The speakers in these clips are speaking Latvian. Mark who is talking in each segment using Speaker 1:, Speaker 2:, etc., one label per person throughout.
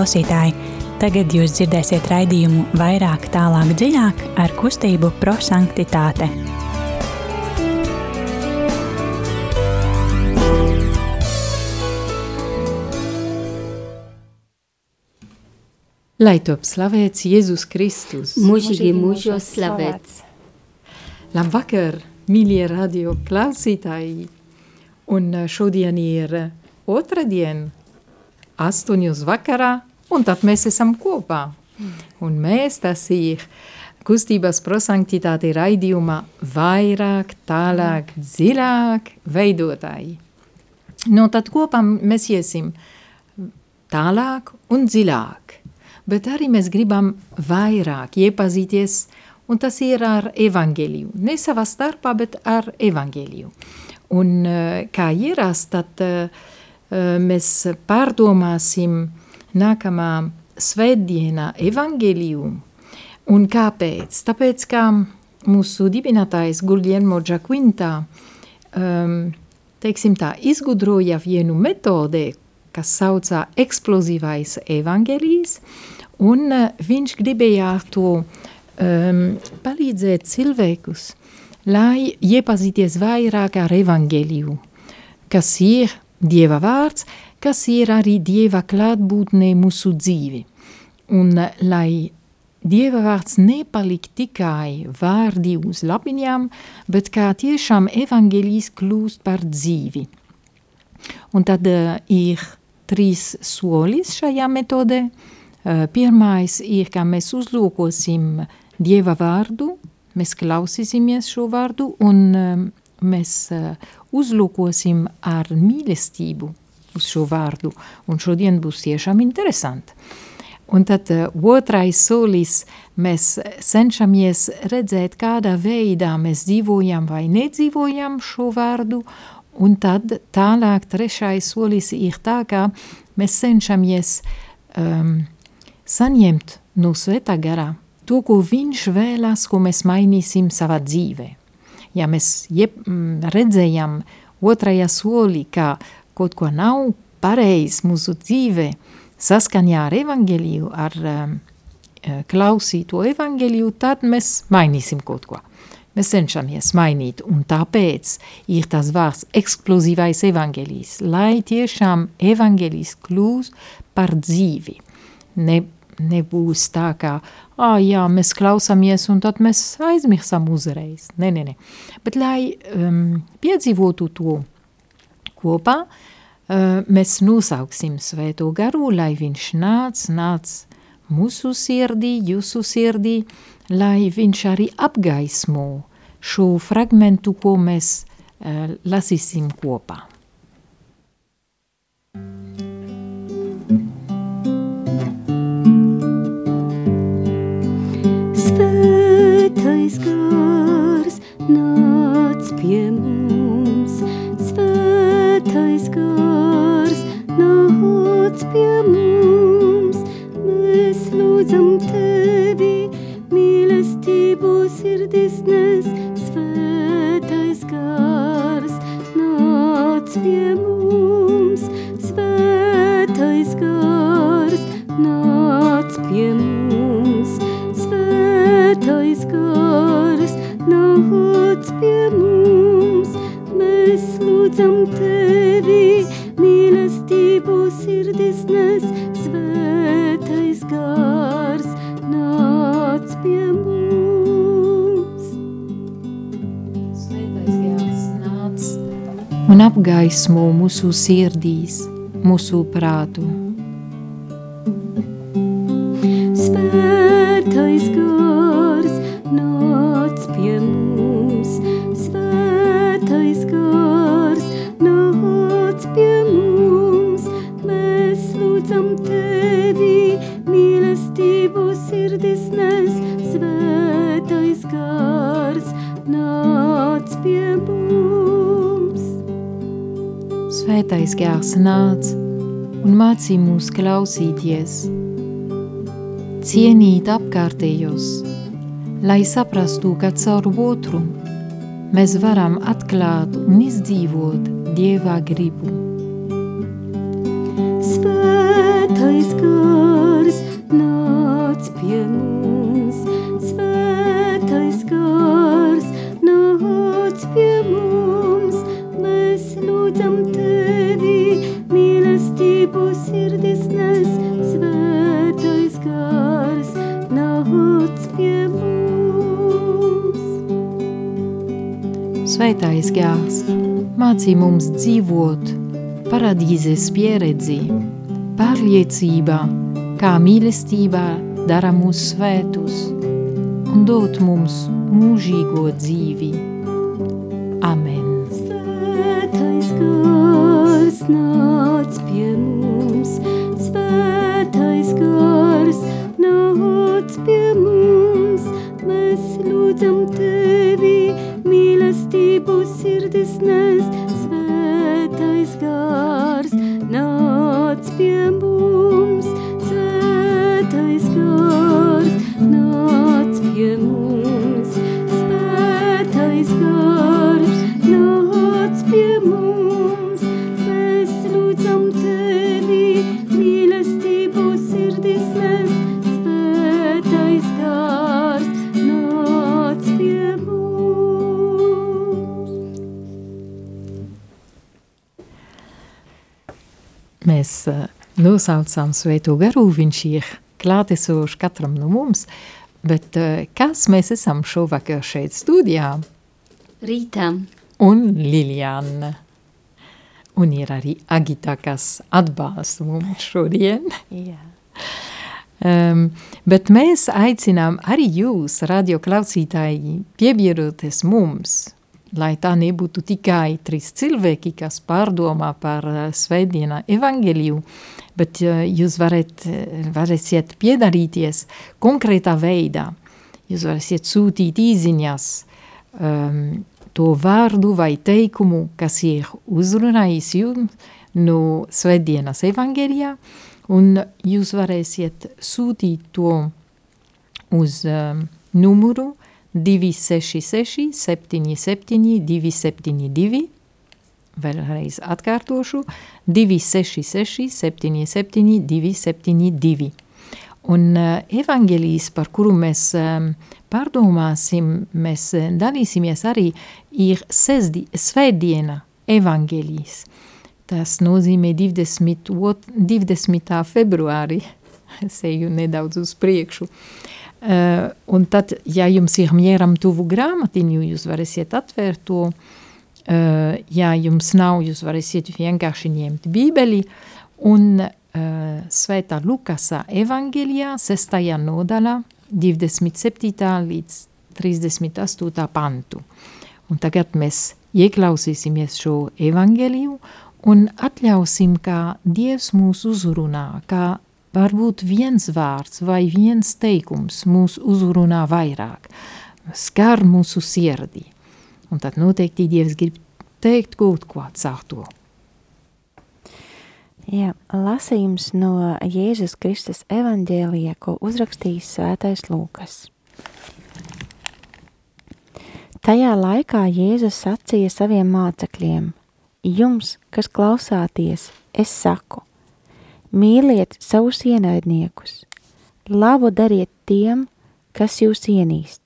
Speaker 1: klausītāji! Tagad jūs dzirdēsiet raidījumu vairāk, tālāk, dziļāk ar kustību prosanktitāte.
Speaker 2: Lai top slavēts Jēzus Kristus.
Speaker 3: Mūžīgi mūžos slavēts.
Speaker 2: Labvakar, mīļie radio klausītāji! Un eh, šodien ir eh, otra diena, astoņos vakarā, un tad mēs esam kopā. Un mēs tas ir kustības prosanktitāte raidījumā vairāk, tālāk, dziļāk veidotāji. Nu, tad kopā mēs iesim tālāk un dziļāk bet arī mēs gribam vairāk iepazīties, un tas ir ar evaņģēliju. Ne savā starpā, bet ar evaņģēliju. Un eh, kā ierast, tad eh, mēs pārdomāsim nākamā svētdienā evaņģēliju. Un kāpēc? Tāpēc, ka mūsu dibinātājs Guglielmo Giaquinta um, teiksim tā, izgudroja vienu metodi, kas saucā eksplozīvais evaņģēlijs, un uh, viņš gribēja ar to um, palīdzēt cilvēkus, lai iepazīties vairāk ar evaņģēliju, kas ir Dieva vārds, kas ir arī Dieva klātbūtne mūsu dzīvi. Un uh, lai Dieva vārds nepalikt tikai vārdi uz lapiņām, bet kā tiešām evaņģēlijs kļūst par dzīvi. Un tad uh, ir trīs solis šajā metodē. Uh, pirmais ir, ka mēs uzlūkosim Dieva vārdu, mēs klausīsimies šo vārdu un um, mēs uh, uzlūkosim ar mīlestību uz šo vārdu. Un šodien būs tiešām interesanti. Un tad uh, otrais solis mēs cenšamies redzēt, kādā veidā mēs dzīvojam vai nedzīvojam šo vārdu, Un tad tālāk trešais solis ir tā, ka mēs cenšamies um, saņemt no svētā garā to, ko viņš vēlās, ko mēs mainīsim savā dzīvē. Ja mēs jeb, mm, redzējam otrajā solī, ka kaut ko nav pareizi mūsu dzīvē, saskaņā ar evaņģeliju, ar um, klausīto evaņģeliju, tad mēs mainīsim kaut ko. Mēs cenšamies mainīt, un tāpēc ir tas vārds eksplozīvais evaņģēlijs, lai tiešām evaņģēlijs kļūs par dzīvi. Ne, nebūs tā, kā, ah, jā, mēs klausāmies, un tad mēs aizmirsam uzreiz. Nē, nē, nē. Bet, lai um, piedzīvotu to kopā, uh, mēs nosauksim svēto garu, lai viņš nāc, nāc mūsu sirdī, jūsu sirdī, lai viņš arī apgaismo šo fragmentu, ko mēs uh, lasīsim kopā.
Speaker 3: Svētais gars nāc pie mums,
Speaker 2: un apgaismo mūsu sirdīs, mūsu prātu.
Speaker 3: Svētais gars nāc
Speaker 2: un mācī mūs klausīties, cienīt apkārtējos, lai saprastu, ka caur otru mēs varam atklāt un izdzīvot Dieva gribu.
Speaker 3: Svētais
Speaker 2: gārs, mācī mums dzīvot paradīzes pieredzi, pārliecībā, kā mīlestībā dara mūs svētus un dot mums mūžīgo dzīvi. Nosaucām Svēto garu, viņš ir klātesošs katram no mums, bet uh, kas mēs esam šovakar šeit studijā?
Speaker 3: Rītā
Speaker 2: Un Liljana. Un ir arī Agita, kas atbalsta mums šodien.
Speaker 1: Jā.
Speaker 2: Um, bet mēs aicinām arī jūs, radioklausītāji, piebiedroties mums, lai tā nebūtu tikai trīs cilvēki, kas pārdomā par uh, svētdienā evangeliju, bet uh, jūs varat, uh, varēsiet piedalīties konkrētā veidā. Jūs varēsiet sūtīt īziņas um, to vārdu vai teikumu, kas ir uzrunājis jums no svētdienas evangelijā, un jūs varēsiet sūtīt to uz um, numuru 266 77 272, vēlreiz atkārtošu, 266 77 272. Un uh, evangelijas, par kuru mēs um, pārdomāsim, mēs uh, dalīsimies arī, ir sesdi, svētdiena evangelijas. Tas nozīmē 20, 20. februāri, es eju nedaudz uz priekšu. Uh, un tad, ja jums ir mieram tuvu grāmatiņu, jūs varēsiet atvērt to, uh, ja jums nav, jūs varēsiet vienkārši ņemt bībeli un uh, Svētā Lukasa evangelijā, 6. nodaļā, 27. līdz 38. pantu. Un tagad mēs ieklausīsimies šo evangeliju un atļausim, kā Dievs mūs uzrunā, kā varbūt viens vārds vai viens teikums mūs uzrunā vairāk, skar mūsu sirdī. Un tad noteikti Dievs grib teikt kaut ko caur to.
Speaker 4: Jā, lasījums no Jēzus Kristus evaņģēlija, ko uzrakstījis svētais Lūkas. Tajā laikā Jēzus sacīja saviem mācekļiem: Jums, kas klausāties, es saku, mīliet savus ienaidniekus, labu dariet tiem, kas jūs ienīst.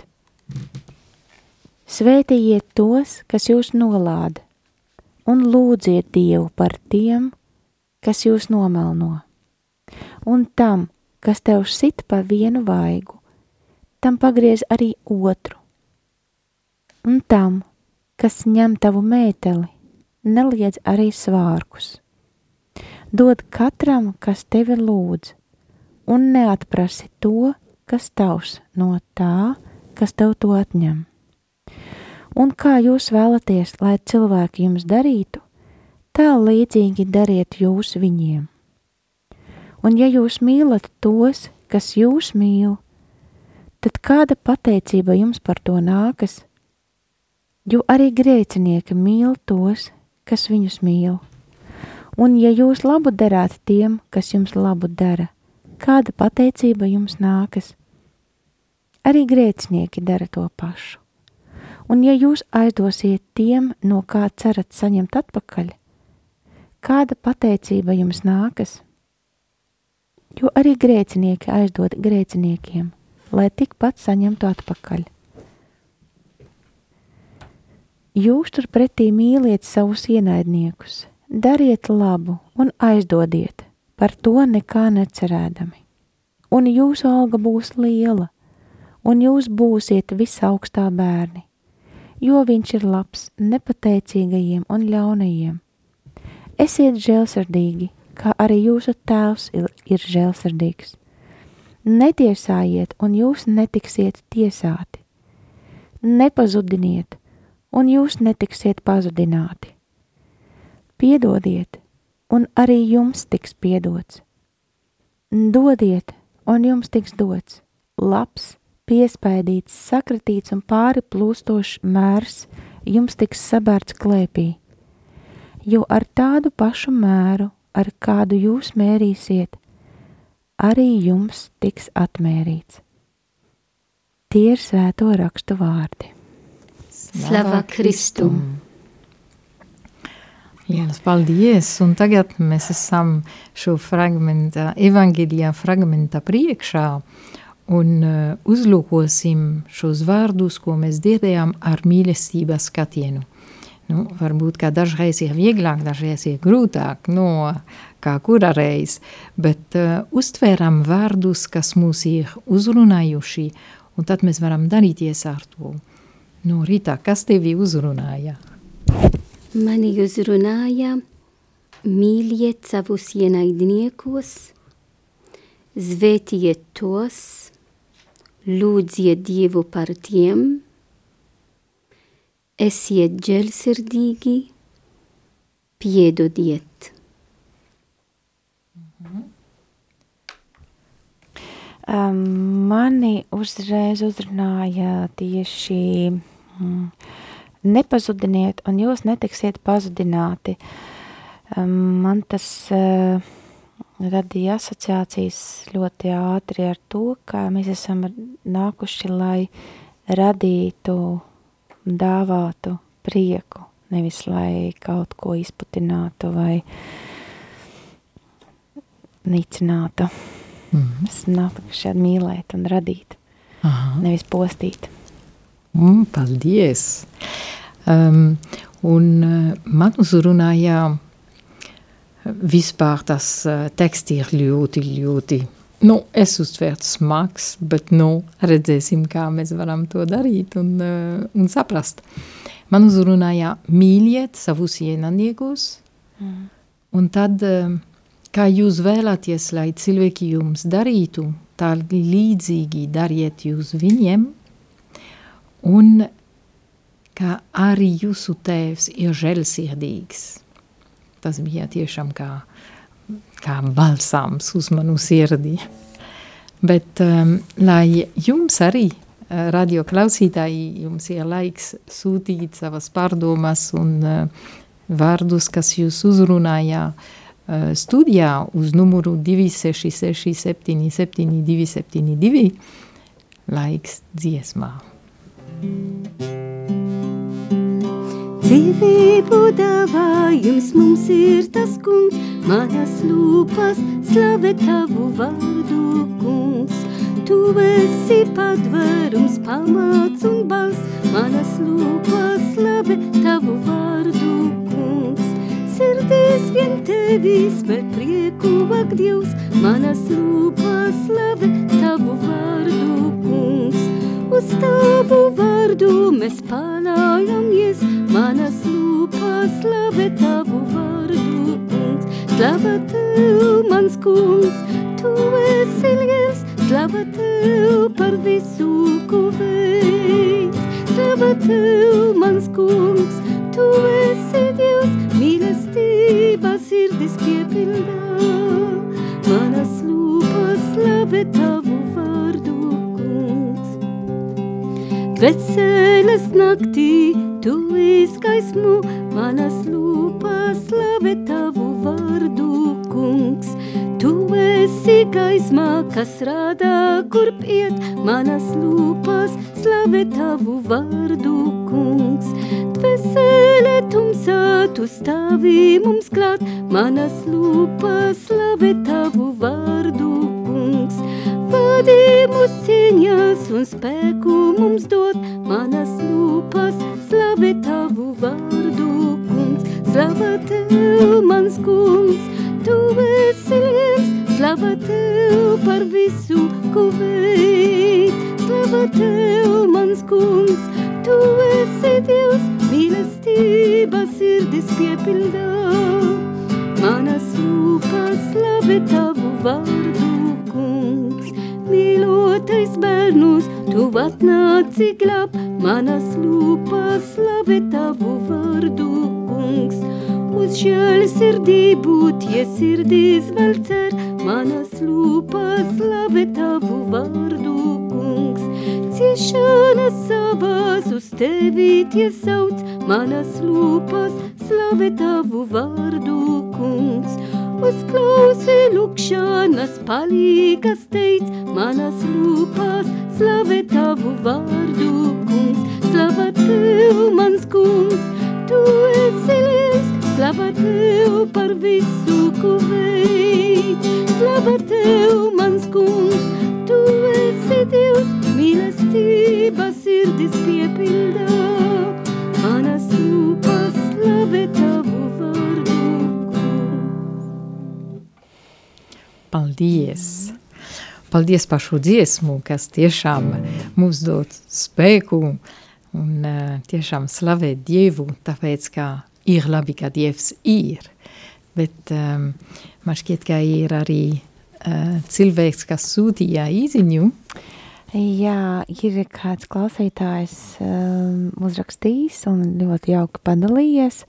Speaker 4: Svētījiet tos, kas jūs nolāda, un lūdziet Dievu par tiem, kas jūs nomelno. Un tam, kas tev sit pa vienu vaigu, tam pagriez arī otru. Un tam, kas ņem tavu mēteli, neliedz arī svārkus. Dod katram, kas tevi lūdz, un neatprasi to, kas tavs no tā, kas tev to atņem. Un kā jūs vēlaties, lai cilvēki jums darītu, tā līdzīgi dariet jūs viņiem. Un ja jūs mīlat tos, kas jūs mīl, tad kāda pateicība jums par to nākas? Jo arī grēcinieki mīl tos, kas viņus mīl. Un ja jūs labu darāt tiem, kas jums labu dara, kāda pateicība jums nākas? Arī grēcinieki dara to pašu. Un ja jūs aizdosiet tiem, no kā cerat saņemt atpakaļ, kāda pateicība jums nākas? Jo arī grēcinieki aizdod grēciniekiem, lai tikpat saņemtu atpakaļ. Jūs turpretī mīliet savus ienaidniekus, dariet labu un aizdodiet, par to nekā necerēdami. Un jūsu alga būs liela, un jūs būsiet visaugstā bērni, jo viņš ir labs nepateicīgajiem un ļaunajiem. Esiet žēlsirdīgi, kā arī jūsu tēvs ir, ir žēlsirdīgs. Netiesājiet, un jūs netiksiet tiesāti. Nepazudiniet, un jūs netiksiet pazudināti. Piedodiet, un arī jums tiks piedots. Dodiet, un jums tiks dots labs, piespaidīts, sakritīts un pāri plūstošs mērs jums tiks sabērts klēpī. Jo ar tādu pašu mēru, ar kādu jūs mērīsiet, arī jums tiks atmērīts. Tie ir svēto rakstu vārdi.
Speaker 3: Slava Kristum!
Speaker 2: Jēnas, paldies! Un tagad mēs esam šo fragmenta, evangeļā fragmenta priekšā un uh, uzlūkosim šos vārdus, ko mēs dzirdējām ar mīlestības skatienu. Nu, varbūt, ka dažreiz ir vieglāk, dažreiz ir grūtāk, no kā kura reiz, bet uh, uztvēram vārdus, kas mūs ir uzrunājuši, un tad mēs varam darīties ar to. Nu, Rītā, kas tevi uzrunāja?
Speaker 3: Mani uzrunāja mīliet savus ienaidniekus, zvētiet tos, lūdziet Dievu par tiem, esiet žēlsirdīgi, piedodiet.
Speaker 4: Um, mani uzreiz uzrunāja tieši mm, nepazudiniet, un jūs netiksiet pazudināti. Man tas uh, radīja asociācijas ļoti ātri ar to, ka mēs esam nākuši, lai radītu, dāvātu prieku, nevis lai kaut ko izputinātu vai nicinātu. Mm -hmm. Es nāku šādi mīlēt un radīt, Aha. nevis postīt.
Speaker 2: Mm, paldies! Um, un uh, man uzrunāja vispār tas uh, teksts ir ļoti, ļoti, nu, es uztvertu smags, bet, nu, redzēsim, kā mēs varam to darīt un, uh, un saprast. Man uzrunāja mīliet savus ienaidniekus, mm. un tad, uh, kā jūs vēlaties, lai cilvēki jums darītu, tā līdzīgi dariet jūs viņiem, un ka arī jūsu tēvs ir žēlsirdīgs. Tas bija tiešām kā, kā balsams uz manu sirdī. Bet, um, lai jums arī, uh, radio klausītāji, jums ir laiks sūtīt savas pārdomas un uh, vārdus, kas jūs uzrunāja uh, studijā uz numuru 266 77 272, laiks dziesmā.
Speaker 3: Dzīvību dāvājums mums ir tas kungs, manas lūpas slavē tavu vārdu kungs. Tu esi patvērums, pamats un balss, manas lūpas slavē tavu vārdu kungs. Sirdīs vien tevis par prieku vak Dievs, manas lūpas slavē tavu vārdu kungs. Uz tavu vārdu mēs pārājamies, manas lūpas slavē tavu vārdu, kungs. Slava tev, mans kungs, tu esi liels, slava tev par visu, ko veids. Slava tev, mans kungs, tu esi Dievs, mīlestība sirdis piepildā. Manas lūpas slavē tavu Veselas naktī tu izgaismo manas lūpas, slavē tavu vārdu, kungs. Tu esi gaismā, kas rādā, kur iet manas lūpas, slavē tavu vārdu, kungs. Vesele tumsā tu stāvi mums klāt, manas lūpas, slavē tavu vārdu, kungs. Vadi mūs cīņas un spēku mums dod, manas lūpas, slavē tavu vārdu, kungs. Slava tev, mans kungs, tu esi liels, slava tev par visu, ko veid. Slava tev, mans kungs, tu esi Dievs. piepildā. Manas lūpas slavē tavu vārdu, kungs. Mīlotais bērnus, tu atnāci glāb, manas lūpas slavē tavu vārdu, kungs. Uz žēlsirdību tie sirdīs vēl cer, manas lūpas slavē tavu vārdu, kungs. Ciešanas savas uz tevi tie sauc, manas lūpas slavē tavu vārdu, kungs. Uzklausi lūkšanas palīgas teic, manas lūpas slavē tavu vārdu, kungs. Slava tev, mans kungs, tu esi liels, slava tev par visu, ko veic. Slava tev, mans kungs, tu esi Dievs, mīlestība sirdis piepildā. Manas lūpas slavē tavu
Speaker 2: Paldies! Paldies par šo dziesmu, kas tiešām mums dod spēku un uh, tiešām slavē Dievu, tāpēc, ka ir labi, ka Dievs ir. Bet um, man šķiet, ka ir arī uh, cilvēks, kas sūtīja īziņu.
Speaker 4: Jā, ir kāds klausītājs um, uzrakstījis un ļoti jauki padalījies,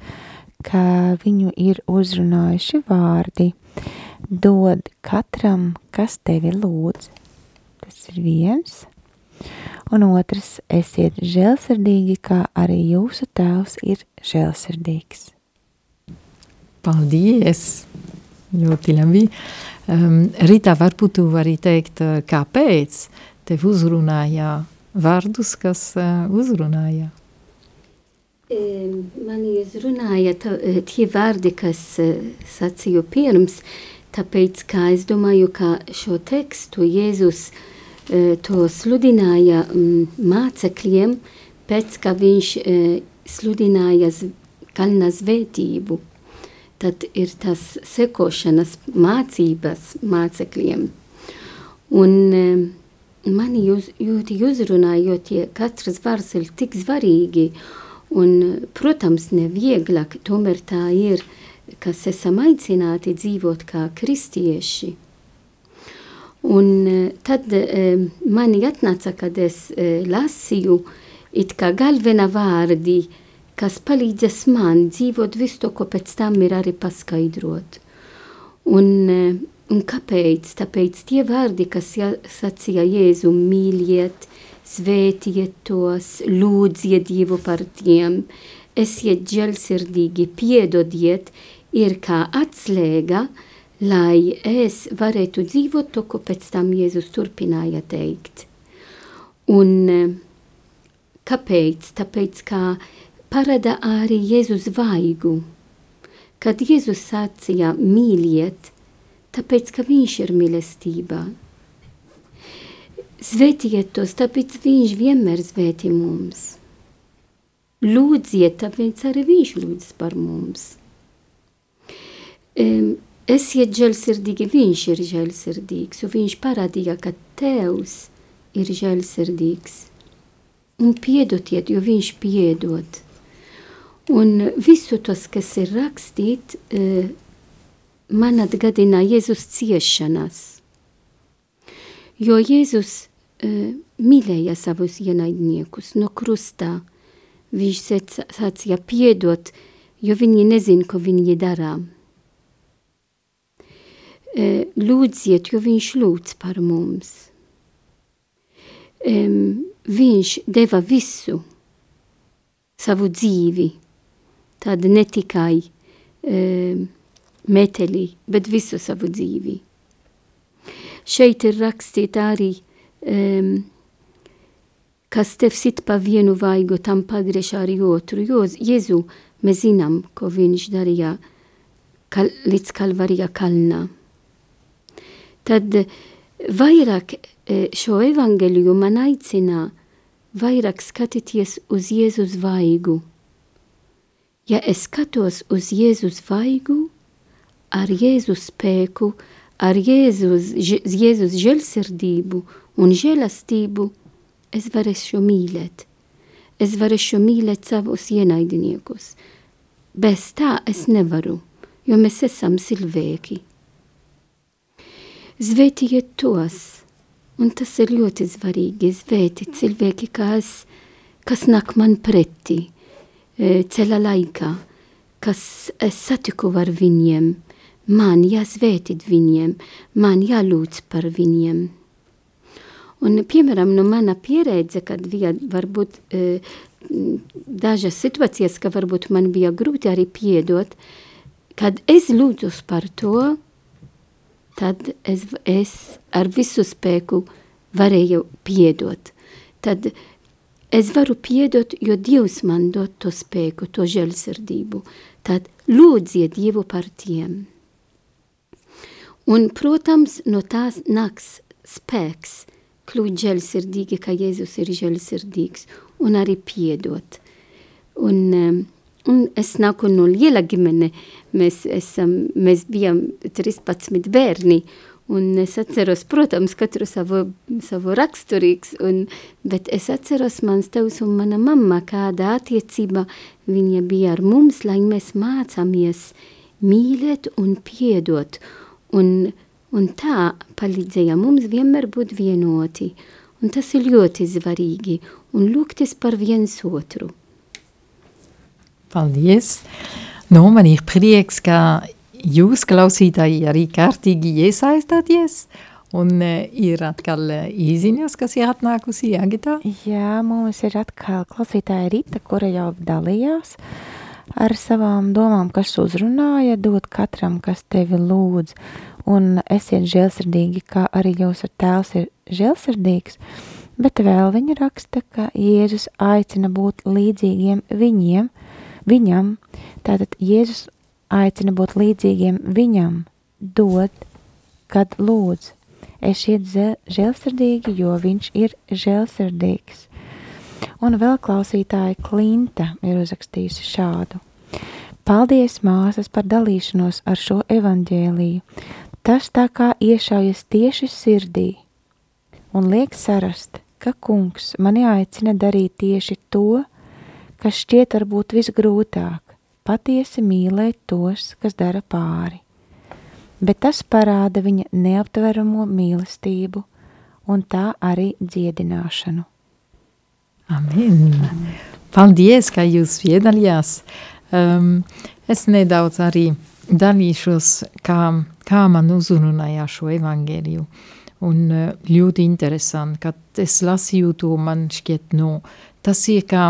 Speaker 4: ka viņu ir uzrunājuši vārdi. Dod katram, kas tevi lūdz. Tas ir viens. Un otrs, esiet žēlsirdīgi, kā arī jūsu tēvs ir žēlsirdīgs.
Speaker 2: Paldies! Ļoti labi. Um, Rita, varbūt tu vari teikt, uh, kāpēc tev uzrunāja vārdus, kas uh, uzrunāja?
Speaker 3: Mani uzrunāja ta- tie vārdi, kas eh, sacīju pirms, tāpēc, ka es domāju, ka šo tekstu Jēzus eh, to sludināja mm, mācekļiem, pēc, ka viņš eh, sludināja kalna svētību. Tad ir tas sekošanas mācības mācekļiem. Un eh, mani jūs, jūti uzrunāja, jo tie katrs vārds ir tik svarīgi, Un, protams, nevieglāk, tomēr tā ir, kas esam aicināti dzīvot kā kristieši. Un eh, tad eh, mani atnāca, kad es eh, lasīju, it kā galvenā vārdi, kas palīdzēs man dzīvot visu to, ko pēc tam ir arī paskaidrot. Un, un kāpēc? Tāpēc tie vārdi, kas ja, sacīja Jēzu mīliet, svētiet tos, lūdziet Dievu par tiem, esiet žēlsirdīgi, piedodiet, ir kā atslēga, lai es varētu dzīvot to, ko pēc tam Jēzus turpināja teikt. Un eh, kāpēc? Tāpēc, kā parada arī Jēzus vaigu. Kad Jēzus sacīja mīliet, tāpēc, ka viņš ir mīlestība. Svētiet tos, tāpēc viņš vienmēr svētī mums. Lūdziet, tāpēc arī viņš lūdz par mums. Um, esiet žēlsirdīgi, viņš ir žēlsirdīgs, un viņš parādīja, ka tevs ir žēlsirdīgs. Un piedodiet, jo viņš piedod. Un visu tos, kas ir rakstīt, uh, man atgādina Jēzus ciešanas. Jo Jēzus uh, mīlēja savus ienaidniekus no krustā. Viņš sacīja piedot, jo viņi nezin, ko viņi darā. Uh, lūdziet, jo viņš lūdz par mums. Um, viņš deva visu savu dzīvi, tad ne tikai um, meteli, bet visu savu dzīvi. Šeit ir rakstīta arī, um, kas tev sit pa vienu vaigu, tam pagriež arī otru, jo Jēzu mēs zinām, ko viņš darīja kal, līdz Kalvarija kalnā. Tad vairāk šo evangeliju man aicina vairāk skatīties uz Jēzus vaigu. Ja es skatos uz Jēzus vaigu, ar Jēzus spēku, ar Jēzus, Jēzus žēlsirdību un žēlastību, es varēšu mīlēt. Es varēšu mīlēt savus ienaidniekus. bez tā es nevaru, jo mēs esam cilvēki. Zvētiet tos, un tas ir ļoti svarīgi, zvēti cilvēki, kas, kas nāk man pretī, e, ceļa laikā, kas es satiku ar viņiem, man jāsvētīt viņiem, man jālūdz par viņiem. Un, piemēram, no mana pieredze, kad bija varbūt e, dažas situācijas, ka varbūt man bija grūti arī piedot, kad es lūdzu par to, tad es, es ar visu spēku varēju piedot. Tad es varu piedot, jo Dievs man dod to spēku, to žēlsirdību. Tad lūdziet Dievu par tiem. Un, protams, no tās nāks spēks, kļūt žēlsirdīgi, kā Jēzus ir žēlsirdīgs, un arī piedot. Un, um, es nāku no liela ģimene, mēs, esam, mēs bijām 13 bērni, un es atceros, protams, katru savu, savu raksturīgs, un, bet es atceros mans tevs un mana mamma, kāda attiecība viņa bija ar mums, lai mēs mācāmies mīlēt un piedot, un un tā palīdzēja mums vienmēr būt vienoti, un tas ir ļoti svarīgi, un lūgties par viens otru.
Speaker 2: Paldies! Nu, man ir prieks, ka jūs, klausītāji, arī kārtīgi iesaistāties, un uh, ir atkal uh, īziņas, kas ir atnākusi, Agitā?
Speaker 4: Jā, mums ir atkal klausītāja Rita, kura jau dalījās ar savām domām, kas uzrunāja, dot katram, kas tevi lūdz, un esiet žēlsirdīgi, kā arī jūsu tēls ir žēlsirdīgs, bet vēl viņa raksta, ka Jēzus aicina būt līdzīgiem viņiem, viņam, tātad Jēzus aicina būt līdzīgiem viņam, dod, kad lūdz. Esiet žēlsirdīgi, jo viņš ir žēlsirdīgs. Un vēl klausītāja Klinta ir uzrakstījusi šādu. Paldies, māsas, par dalīšanos ar šo evaņģēliju. Tas tā kā iešaujas tieši sirdī un liek sarast, ka kungs mani aicina darīt tieši to, kas šķiet varbūt visgrūtāk, patiesi mīlēt tos, kas dara pāri. Bet tas parāda viņa neaptveramo mīlestību un tā arī dziedināšanu.
Speaker 2: Amen. Paldies, ka jūs piedalījās. Um, es nedaudz arī dalīšos, kā kā man uzrunāja šo evangēliju. Un eh, ļoti interesanti, kad es lasīju to, man šķiet, nu, tas ir kā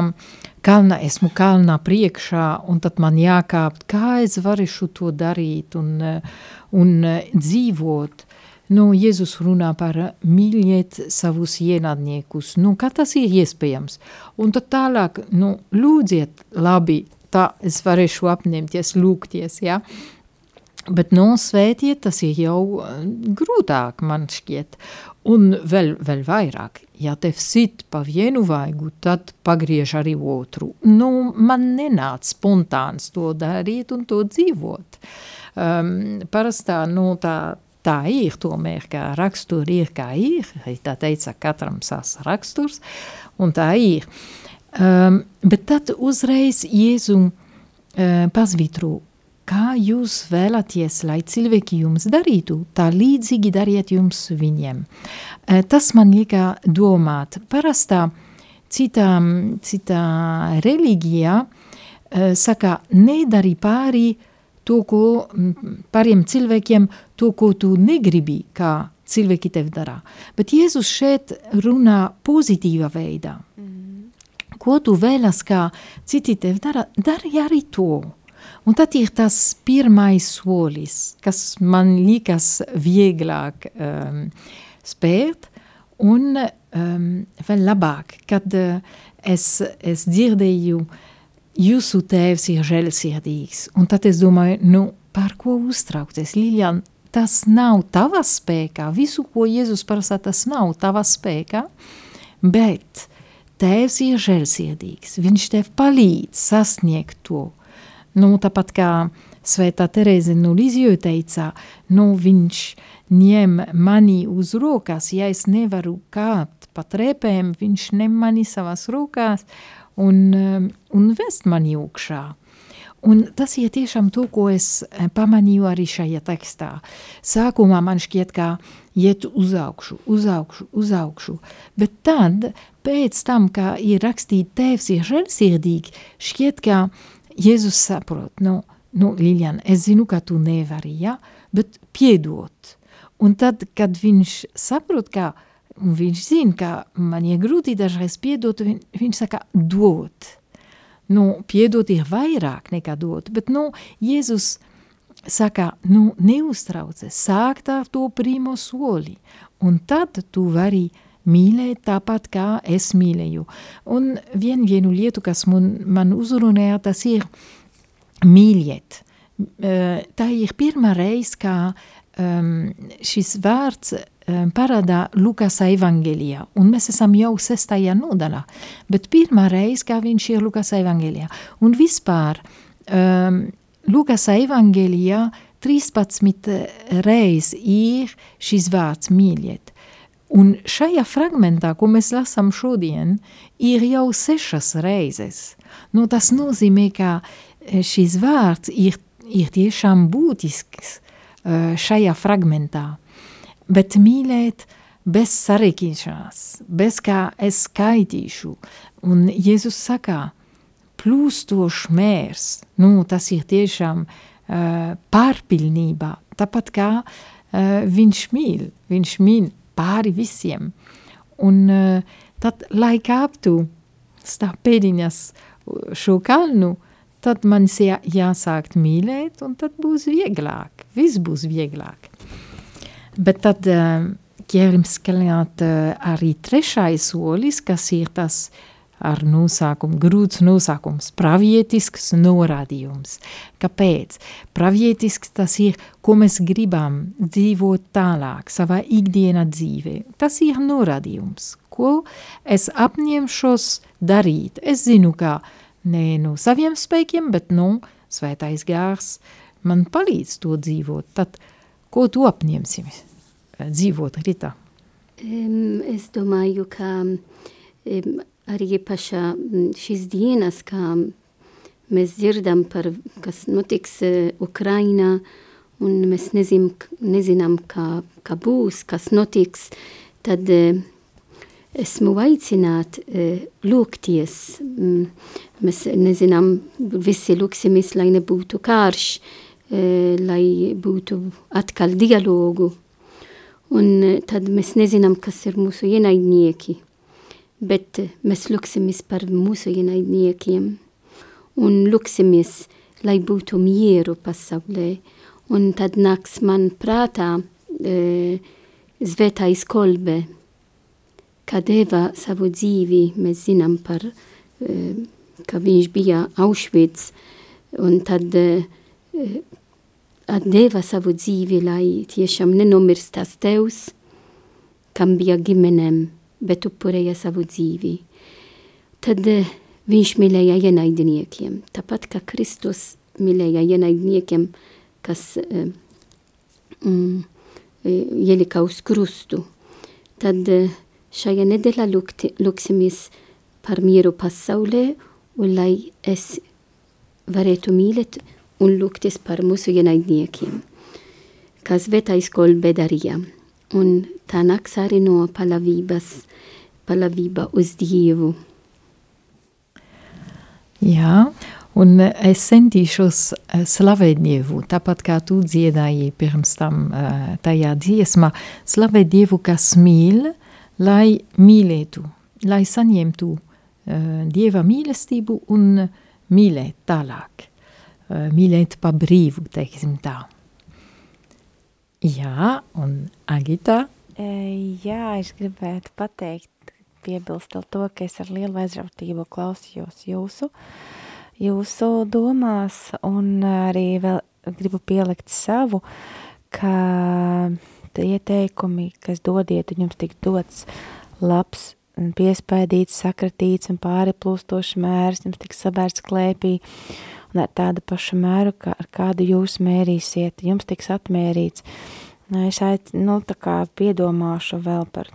Speaker 2: kalna, esmu kalnā priekšā, un tad man jākāpt, kā es varēšu to darīt un, un eh, dzīvot. Nu, Jēzus runā par mīliet savus ienaidniekus. Nu, kā tas ir iespējams? Un tad tālāk, nu, lūdziet labi, tā es varēšu apņemties, lūgties, ja? Bet no nu, svētiet, tas ir jau eh, grūtāk, man šķiet. Un vēl, vēl vairāk, ja tev sit pa vienu vaigu, tad pagriež arī otru. Nu, man nenāca spontāns to darīt un to dzīvot. Um, parastā, nu, tā, tā ir tomēr, kā raksturi ir, kā ir. Tā teica, katram savs raksturs, un tā ir. Um, bet tad uzreiz Jēzu uh, pasvitro kā jūs vēlaties, lai cilvēki jums darītu, tā līdzīgi dariet jums viņiem. Eh, tas man lieka domāt. Parastā citā, citā reliģijā eh, saka, nedari pāri to, ko pāriem cilvēkiem, to, ko tu negribi, kā cilvēki tev dara. Bet Jēzus šeit runā pozitīva veidā. Mm. Ko tu vēlas, kā citi tev dara, dari arī to. Un tad ir tas pirmais solis, kas man liekas vieglāk um, spērt, un um, vēl labāk, kad uh, es, es dzirdēju, jūsu tēvs ir žēlsirdīgs, un tad es domāju, nu, par ko uztraukties, Lilian, tas nav tava spēkā, visu, ko Jēzus prasa, tas nav tava spēkā, bet tēvs ir žēlsirdīgs, viņš tev palīdz sasniegt to, Nu, tāpat kā Svētā Terēze no Liziju teica, nu, viņš ņem mani uz rokās, ja es nevaru kāpt pa trepēm, viņš ņem mani savās rokās un, um, un vest mani augšā. Un tas ir tiešām to, ko es eh, pamanīju arī šajā tekstā. Sākumā man šķiet, ka iet uz augšu, uz augšu, uz augšu, bet tad, pēc tam, kā ir rakstīt tēvs ir žēlsirdīgi, šķiet, ka Jēzus saprot, nu, nu, Lilian, es zinu, ka tu nevari, ja, bet piedot. Un tad, kad viņš saprot, ka viņš zina, ka man ir grūti dažreiz piedot, viņ, viņš saka, dot nu, piedot ir vairāk nekā dot, bet, nu, Jēzus saka, nu, neuztraucies, sākt ar to primo soli, un tad tu vari mīlēt tāpat, kā es mīlēju. Un vien vienu lietu, kas man, man uzrunāja, tas ir mīļiet. Tā ir pirmā reize, kā um, šis vārds um, parādā Lukas evangelijā, un mēs esam jau sestajā nodaļā, bet pirmā reize, kā viņš ir Lukas evangelijā. Un vispār um, Lukas evangelijā 13 reiz ir šis vārds mīļiet. Un šajā fragmentā, ko mēs lasām šodien, ir jau sešas reizes. Nu, tas nozīmē, ka šis vārds ir, ir tiešām būtisks uh, šajā fragmentā bet mīlēt bez sarežģīšanās, bez kā es skaitīšu. Un Jēzus saka, plūstošs mērs, nu, tas ir tiešām uh, pārpilnībā, tāpat kā uh, viņš mīl, viņš mīl pāri visiem. Un uh, tad, lai kāptu stāv pēdiņas šo kalnu, tad man jāsākt mīlēt, un tad būs vieglāk, viss būs vieglāk. Bet tad ķerims klāt arī trešais solis, kas ir tas ar nosaukumu, grūts nosaukums, pravietisks norādījums. Kāpēc? Pravietisks tas ir, ko mēs gribam dzīvot tālāk savā ikdienā dzīvē. Tas ir norādījums, ko es apņemšos darīt. Es zinu, ka ne no saviem spēkiem, bet no svētais gārs man palīdz to dzīvot. Tad Ko tu apņemsies dzīvot Rita?
Speaker 3: Um, es domāju, ka um, arī pašā šīs dienas, kā mēs dzirdam par, kas notiks uh, Ukrainā, un mēs nezin, nezinām, kā, kā būs, kas notiks, tad uh, esmu aicināt uh, lūgties. Um, mēs nezinām, visi lūksimies, lai nebūtu karš, uh, E, lai būtu atkal dialogu. Un e, tad mēs nezinām, kas ir mūsu ienaidnieki, bet e, mēs lūksimies par mūsu ienaidniekiem. Un lūksimies, lai būtu mieru pasaulē. Un tad nāks man prātā e, Zvētais kolbe, kā deva savu dzīvi, mēs zinām par, e, ka viņš bija Auschwitz, un tad e, deva savu dzīvi, lai tiešām nenomirst tas tevs, kam bija ģimenem, bet upurēja savu dzīvi. Tad viņš mīlēja ienaidniekiem, tāpat kā Kristus mīlēja ienaidniekiem, kas mm, ielika uz krustu. Tad šajā nedēļā lūksimies par mieru pasaulē, un lai es varētu mīlēt un lūgties par mūsu ienaidniekiem, kas svētais kolbe darīja. Un tā nāks arī no palavības, palavība uz Dievu.
Speaker 2: Jā, un es centīšos slavēt Dievu, tāpat kā tu dziedāji pirms tam tajā dziesmā, slavēt Dievu, kas mīl, lai mīlētu, lai saņemtu Dieva mīlestību un mīlēt tālāk. Eh, mīlēt pa brīvu, teiksim tā. Jā, un Agita?
Speaker 4: E, jā, es gribētu pateikt, piebilstot to, ka es ar lielu aizrautību klausījos jūsu, jūsu domās un arī vēl gribu pielikt savu, ka ieteikumi, kas dodiet, un jums tik dots labs, piespēdīts, sakratīts un pāriplūstošs mērs, jums tik sabērts klēpī, un ar tādu pašu mēru, kā, ar kādu jūs mērīsiet, jums tiks atmērīts. Es aic, nu, tā kā piedomāšu vēl par,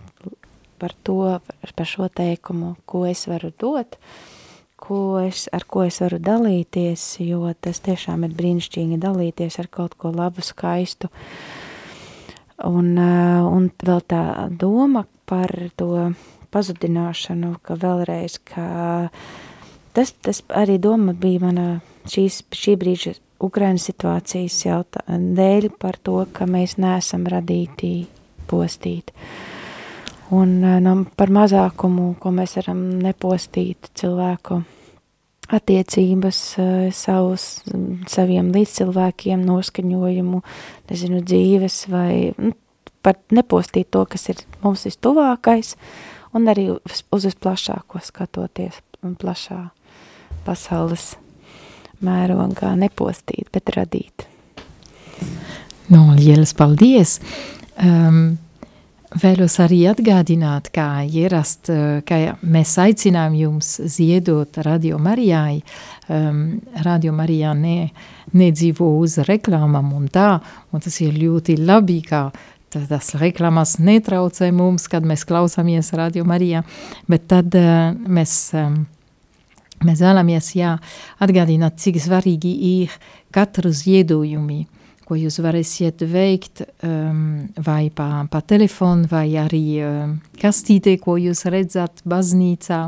Speaker 4: par to, par šo teikumu, ko es varu dot, ko es, ar ko es varu dalīties, jo tas tiešām ir brīnišķīgi dalīties ar kaut ko labu, skaistu. Un, uh, un vēl tā doma par to pazudināšanu, ka vēlreiz, ka tas, tas arī doma bija mana šīs, šī brīža Ukrainas situācijas jautā, dēļ par to, ka mēs neesam radīti postīt. Un no, par mazākumu, ko mēs varam nepostīt cilvēku attiecības, savus, saviem līdzcilvēkiem, noskaņojumu, nezinu, dzīves vai nu, par nepostīt to, kas ir mums vistuvākais, un arī uz, uz plašāko skatoties plašā pasaules mērogā nepostīt, bet radīt.
Speaker 2: No, lielas paldies! Um, Vēlos arī atgādināt, kā ierast, ka mēs aicinām jums ziedot Radio Marijai. Um, Radio Marijā ne, nedzīvo uz reklāmām un tā, un tas ir ļoti labi, ka tas reklāmas netraucē mums, kad mēs klausāmies Radio Marijā, bet tad uh, mēs, um, mēs vēlamies jā, atgādināt, cik svarīgi ir katru ziedojumi, ko jūs varēsiet veikt um, vai pa, pa telefonu, vai arī um, kastītē, ko jūs redzat baznīcā.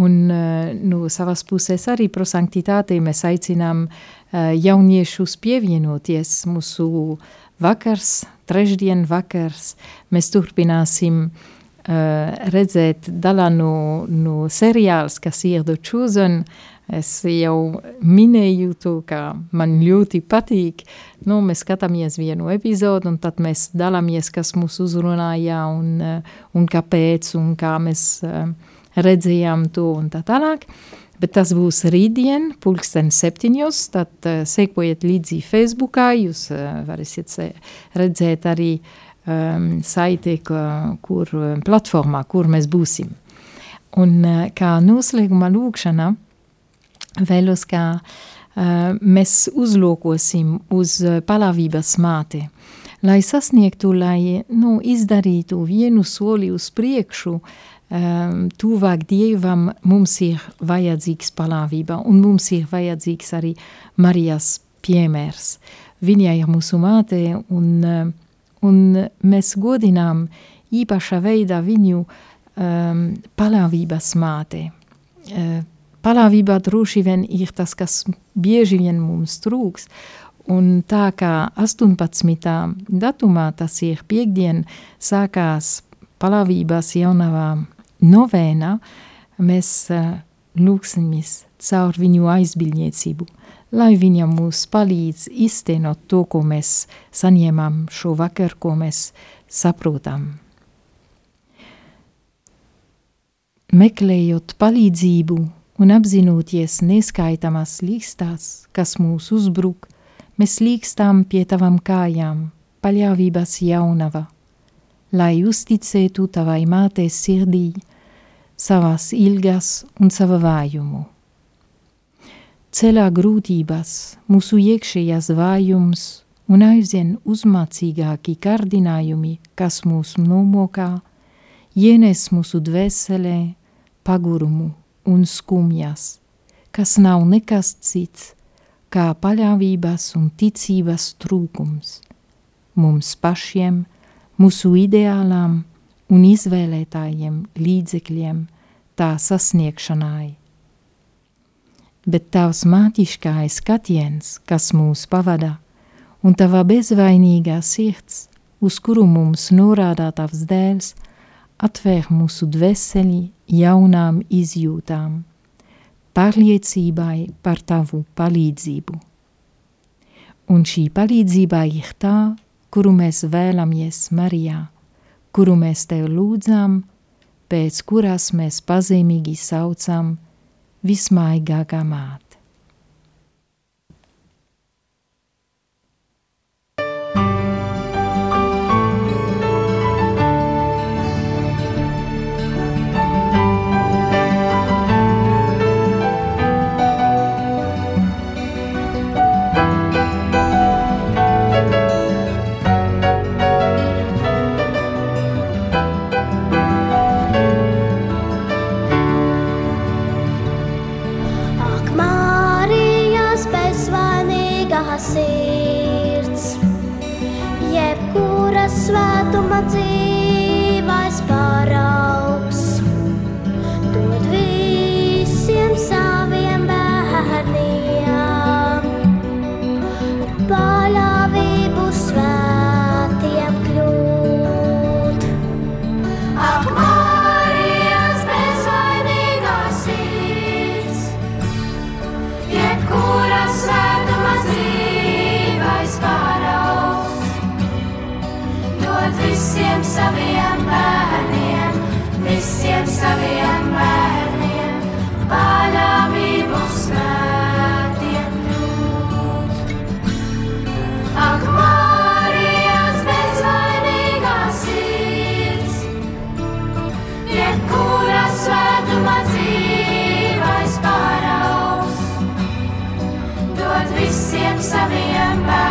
Speaker 2: Un uh, no savas puses arī prosanktitātei mēs aicinām uh, jauniešus pievienoties mūsu vakars, trešdien vakars. Mēs turpināsim uh, redzēt daļā no, no seriāls, kas ir The Chosen, Es jau minēju to, ka man ļoti patīk. Nu, mēs skatāmies vienu epizodu, un tad mēs dalāmies, kas mūs uzrunāja, un, uh, un kāpēc, un kā mēs uh, redzējām to, un tā tālāk. Bet tas būs rītdien, pulksten septiņos, tad uh, sekojiet līdzi Facebookā, jūs uh, varēsiet redzēt arī um, saiti, kur platformā, kur mēs būsim. Un uh, kā noslēguma lūkšana, vēlos, ka uh, mēs uzlūkosim uz palavības māti, lai sasniegtu, lai nu, izdarītu vienu soli uz priekšu, um, tuvāk Dievam mums ir vajadzīgs palavība, un mums ir vajadzīgs arī Marijas piemērs. Viņa ir mūsu māte, un, un mēs godinām īpašā veidā viņu um, palavības māte. Uh, Paļāvībā droši vien ir tas, kas bieži vien mums trūks. Un tā kā 18. datumā, tas ir piekdien, sākās paļāvības jaunavā novēna, mēs uh, lūksimies caur viņu aizbildniecību, lai viņa mūs palīdz iztenot to, ko mēs saņēmām šo vakar, ko mēs saprotam. Meklējot palīdzību un apzinoties neskaitāmās līkstās, kas mūs uzbruk, mēs līkstām pie tavam kājām, paļāvības jaunava, lai uzticētu tavai mātei sirdī, savas ilgas un sava vājumu. Ceļā grūtības, mūsu iekšējās vājums un aizvien uzmācīgāki kārdinājumi, kas mūs nomokā, ienes mūsu dvēselē pagurumu un skumjas, kas nav nekas cits kā paļāvības un ticības trūkums. Mums pašiem, mūsu ideālām un izvēlētājiem līdzekļiem tā sasniegšanai. Bet tavs mātiškais skatiens, kas mūs pavada, un tava bezvainīgā sirds, uz kuru mums norādā tavs dēls, atvēr mūsu dvēseli jaunām izjūtām, pārliecībai par tavu palīdzību. Un šī palīdzība ir tā, kuru mēs vēlamies Marijā, kuru mēs tev lūdzam, pēc kuras mēs pazemīgi saucam vismaigākā māte. a.m., siempre and ama.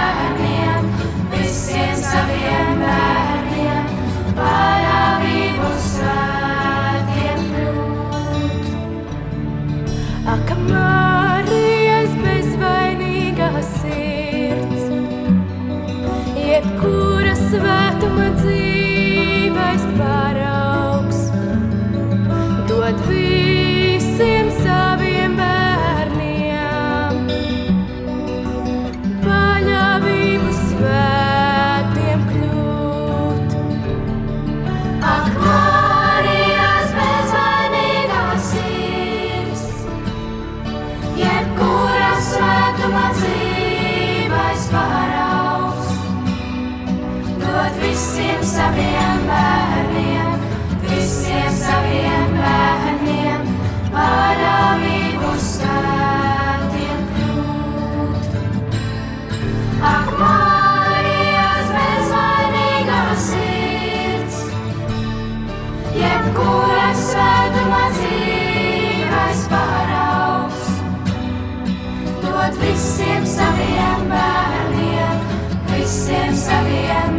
Speaker 2: saviem bērniem, visiem saviem bērniem.